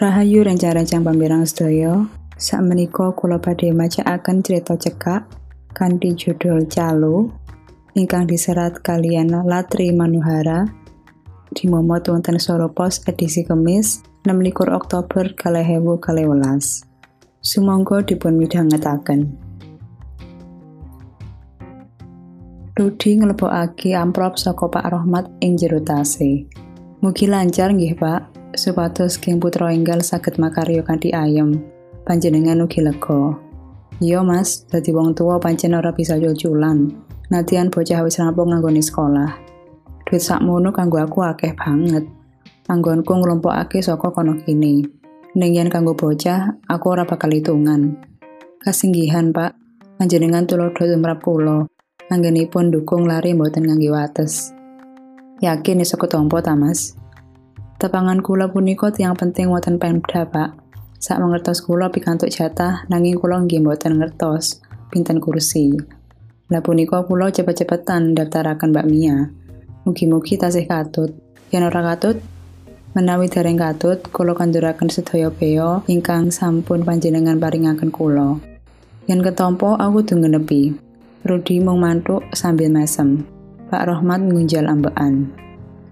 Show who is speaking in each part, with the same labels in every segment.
Speaker 1: Rahayu rencang-rencang pamirang sedaya, sakmenika kula badhe macaaken cerita cekak kanthi judul Calo ingkang diserat kalian Latri Manuhara di momot wonten Soro Pos edisi Kemis 26 Oktober 2012. Sumangga dipun midhangetaken. Rudi nglebokake amplop saka Pak Rohmat ing jero tase. Mugi lancar nggih, Pak supados King Putra enggal saged makarya kanthi ayem. Panjenengan ugi lega. Iya, Mas, dadi wong tua pancen ora bisa culculan. Natian bocah wis rampung nganggone sekolah. Duit sakmono kanggo aku akeh banget. Anggonku nglumpukake saka kono kini. Ning yen kanggo bocah, aku ora bakal hitungan. Kasinggihan, Pak. Panjenengan tulodo tumrap kula. Anggenipun dukung lari mboten ngangge wates. Yakin iso ketompo ta, Mas? Tepangan kula punika tiang penting wonten Pemda, Pak. Sak mengertos kula pikantuk jatah nanging kula nggih mboten ngertos pinten kursi. Lah punika kula cepet-cepetan daftaraken Mbak Mia. Mugi-mugi tasih katut. Yen ora katut, menawi dereng katut, kula kanduraken sedaya beo ingkang sampun panjenengan paringaken kula. Yen ketompo aku dungenepi. Rudi mung mantuk sambil mesem. Pak Rohmat ngunjal ambekan.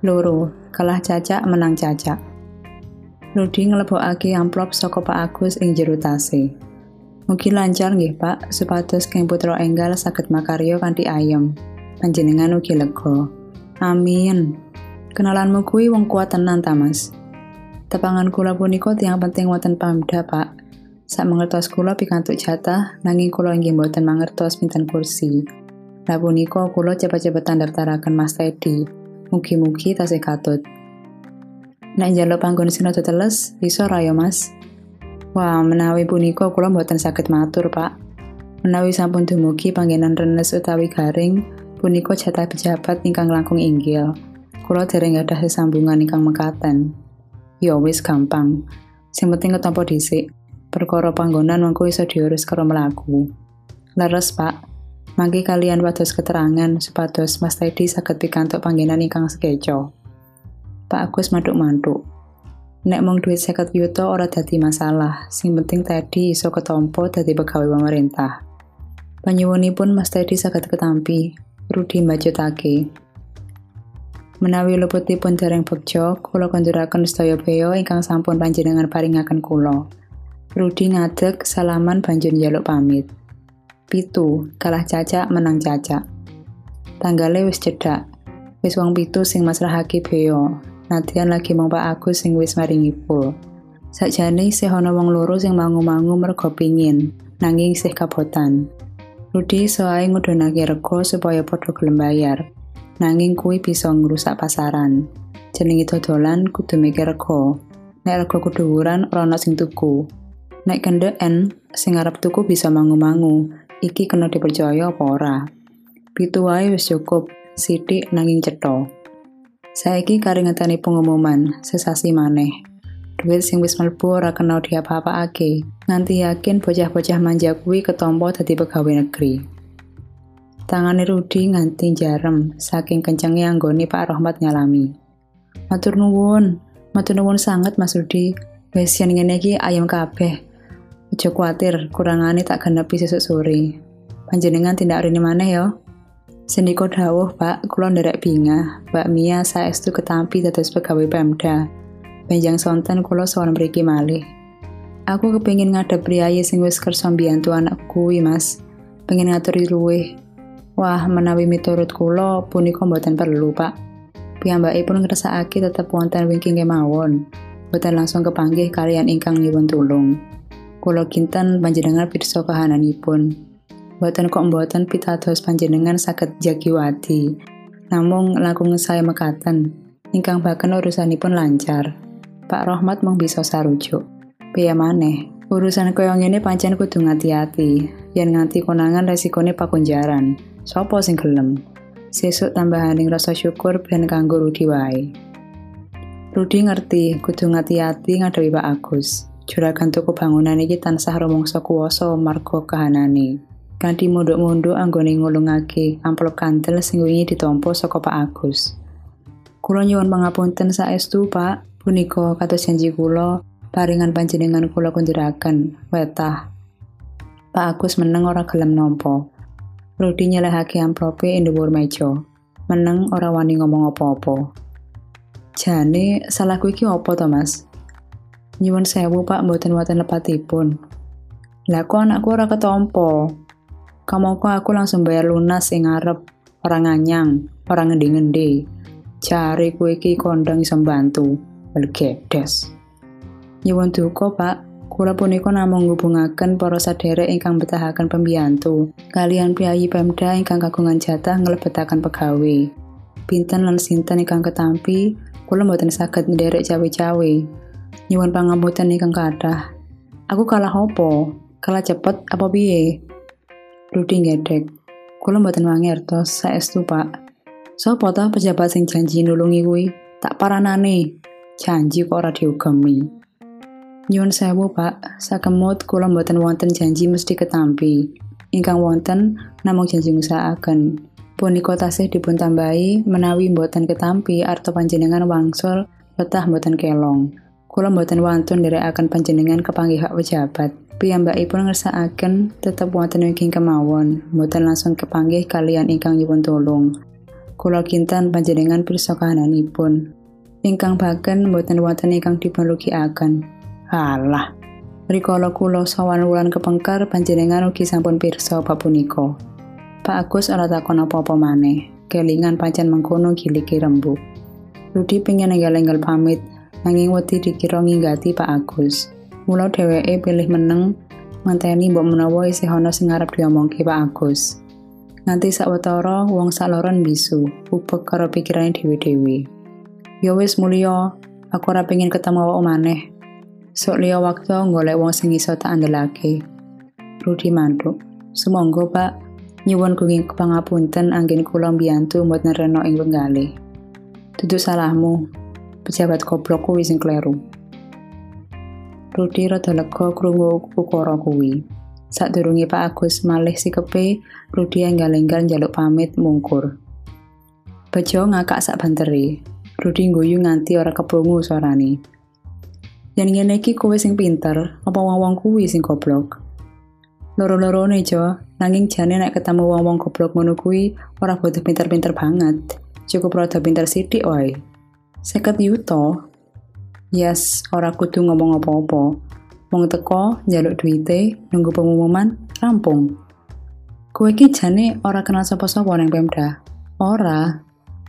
Speaker 1: Loro, kalah cacak menang cacak. Rudi nglebokake amplop saka Pak Agus ing jero tase. Mugi lancar nggih Pak, supados Kang Putra Enggal saged makarya kanthi ayem. Panjenengan ugi lega. Amin. Kenalanmu kuwi wong kuat tenan ta, Mas? Tepangan kula punika tiang penting wonten Pamda, Pak. Sak mengertos kula pikantuk jatah, nanging kula inggih mboten mangertos pinten kursi. Lah punika kula cepet-cepetan daftaraken Mas Teddy. Mugi-mugi tasih katut. Nek njaluk panggon sinode teles, bisa raya Mas. Wah, menawi punika kula mboten saged matur, Pak. Menawi sampun dumugi panggenan renes utawi garing, punika jatah pejabat ingkang langkung inggil. Kula dereng gadah sesambungan ingkang mekaten. Ya wis gampang. Sing penting ketampa dhisik. Perkara panggonan mengko iso diurus karo mlaku. Leres, Pak. Mangke kalian wados keterangan supados Mas Teddy saged pikantuk panggenan ingkang sekeco. Pak Agus mantuk-mantuk. Nek mung duit seket yuto ora dadi masalah, sing penting Teddy iso ketompo dadi pegawai pemerintah. Panyuwunipun Mas Teddy saged ketampi, Rudi mbajutake. Menawi luputipun dereng bekjo, kula kanduraken sedaya beo ingkang sampun panjenengan paringaken kula. Rudi ngadeg salaman banjur njaluk pamit. Pitu, kalah cacak menang cacak. Tanggale wis cedak. Wis wong pitu sing masrahake beo. Nadian lagi mong Pak Agus sing wis maringi pul. Sakjane isih ana wong loro sing mangu-mangu mergo pingin, nanging isih kabotan. Rudi soai ngudunake rego supaya padha gelem bayar. Nanging kuwi bisa ngrusak pasaran. Jenenge dodolan kudu mikir rego. Nek rego kudu ora ana sing tuku. Nek kendeken sing arep tuku bisa mangu-mangu, iki kena dipercaya apa ora. Pitu wae wis cukup, sithik nanging cetha. Saiki karingetane pengumuman, sesasi maneh. Duit sing wis mlebu ora kena diapa-apakake, nganti yakin bocah-bocah manja kuwi ketompo dadi pegawai negeri. Tangane Rudi nganti jarem, saking kencenge anggone Pak Rohmat nyalami. Matur nuwun, matur nuwun sangat Mas Rudi. Wes yen ngene iki ayam kabeh, Aja kuatir, kurangane tak genepi sesuk sore. Panjenengan tindak rene maneh ya. Sendiko dawuh, Pak, kula nderek bingah. Mbak Mia saestu ketampi dados pegawai Pemda. Benjang sonten kula sowan mriki malih. Aku kepingin ngadep priayi sing wis kersa mbiyantu anak kuwi, Mas. Pengen ngaturi luwih. Wah, menawi miturut kula punika mboten perlu, Pak. Piyambakipun ngrasakake tetep wonten wingking kemawon. Boten langsung kepanggih kalian ingkang nyuwun tulung. Kulo kinten panjenengan pirsa kahananipun. Boten kok mboten pitados panjenengan saged jagiwati. Namung langkung saya mekaten, ingkang baken urusanipun lancar. Pak Rohmat mung bisa sarujuk. Piye maneh, urusan kaya ngene pancen kudu ngati-ati. Yen nganti konangan resikone pakunjaran. Sopo sing gelem? Sesuk tambahaning rasa syukur ben kanggo Rudi wae. Rudi ngerti kudu ngati-ati ngadewi Pak Agus. Juragan tuku bangunan iki tansah rumangsa kuwasa marga kahanane. Kanthi mondok-mondok anggone ngulungake amplop kantel sing wingi ditampa saka Pak Agus. Kula nyuwun pangapunten saestu, Pak. Punika kados janji kula, Paringan panjenengan kula kunduraken, wetah. Pak Agus meneng ora gelem nampa. Rudi nyelehake amplope ing dhuwur meja. Meneng ora wani ngomong apa-apa. Jane salahku iki apa to, Mas? Nyuwun sewu, Pak, mboten wonten lepatipun. Lah kok anakku ora ketompo? Kamu kok aku langsung bayar lunas sing ngarep, orang nganyang, orang ngendi-ngendi. Cari kue iki kondang iso bantu. Belgedes. Nyuwun duka, Pak. Kula punika namung ngubungaken para sadherek ingkang betahaken pembiyantu kalian priayi Pemda ingkang kagungan jatah nglebetaken pegawe. Pinten lan sinten ingkang ketampi, kula mboten saged nderek cawe-cawe. Nyuwun pangapunten ingkang kathah. Aku kalah opo? Kalah cepet apa piye? Rudi ngedek. Kula mboten mangertos saestu, Pak. Sopo ta pejabat sing janji nulungi kuwi? Tak paranane. Janji kok ora diugemi. Nyuwun sewu, Pak. Sakemut kula mboten wonten janji mesti ketampi. Ingkang wonten namung janji ngusaaken. Punika tasih dipun tambahi menawi mboten ketampi arto panjenengan wangsul betah mboten kelong. Kula mboten wantun nderekaken panjenengan kepanggih hak pejabat. Piyambakipun ngersakaken tetep wonten ingkang kemawon, mboten langsung kepanggih kalian ingkang nyuwun tulung. Kula kinten panjenengan pirsa kahananipun. Ingkang baken mboten wonten ingkang dipunrugiaken. Halah, rikala kula sawan wulan kepengker panjenengan ugi sampun pirsa bab punika. Pak Agus ora takon apa-apa maneh, kelingan pancen mengkono giliki rembug. Rudi pengen enggal-enggal pamit, nanging wedi dikira nginggati Pak Agus. Mula dheweke pilih meneng ngenteni mbok menawa isih ana sing arep diomongke Pak Agus. Nganti sawetara wong saloron bisu, upek karo pikirane dhewe-dhewe. Ya wis mulya, aku ora pengen ketemu awak maneh, Sok liya waktu golek wong sing iso tak andelake. Rudi mantuk. Sumangga, Pak. Nyuwun kuwi kepangapunten anggen kula mbiyantu mbot nereno ing wenggale. Dudu salahmu. Pejabat goblok kuwi sing kleru. Rudi rada lega krungu ukara kuwi. Sadurunge Pak Agus malih sikepe, Rudi enggal-enggal njaluk pamit mungkur. Bejo ngakak sak banteri. Rudi ngguyu nganti ora keprungu suarane. Yen ngene iki kowe sing pinter, apa wong-wong kuwi sing goblok? Loro-lorone jo, nanging jane nek ketemu wong-wong goblok ngono kuwi ora butuh pinter-pinter banget. Cukup rada pinter sithik wae. Seket yuto. Yes, ora kudu ngomong apa-apa. Wong teko, njaluk duite, nunggu pengumuman, rampung. Kowe iki jane ora kenal sapa-sapa nang Pemda. Ora.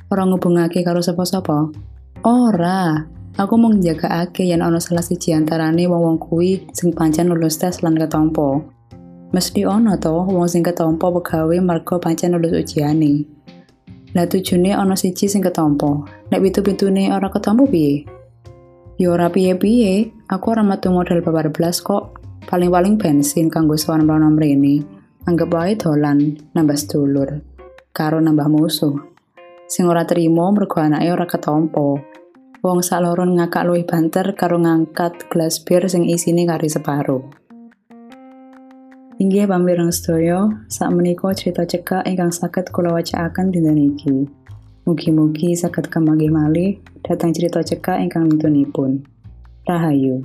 Speaker 1: Ora ngubungake karo sapa-sapa. Ora. Aku mau ake yang ono salah siji antarane wong-wong kuwi sing pancen lulus tes lan ketompo. Mesti ono to wong sing ketompo pegawe marga pancen lulus ujiane. Lah tujune ono siji sing ketompo. Nek pitu-pitune ora ketompo piye? Ya ora piye-piye, aku ora metu modal babar belas kok. Paling-paling bensin kanggo sowan mrono mrene. Anggap wae dolan nambah sedulur. Karo nambah musuh. Sing ora terima mergo anake ora ketompo. Wong saloron ngakak luwih banter karo ngangkat gelas bir sing isine kari separo. Inggih pamireng sedaya, sak menika cerita cekak ingkang saged kula wacaaken dinten iki. Mugi-mugi saged kemanggih malih dhateng cerita cekak ingkang nutunipun. Rahayu.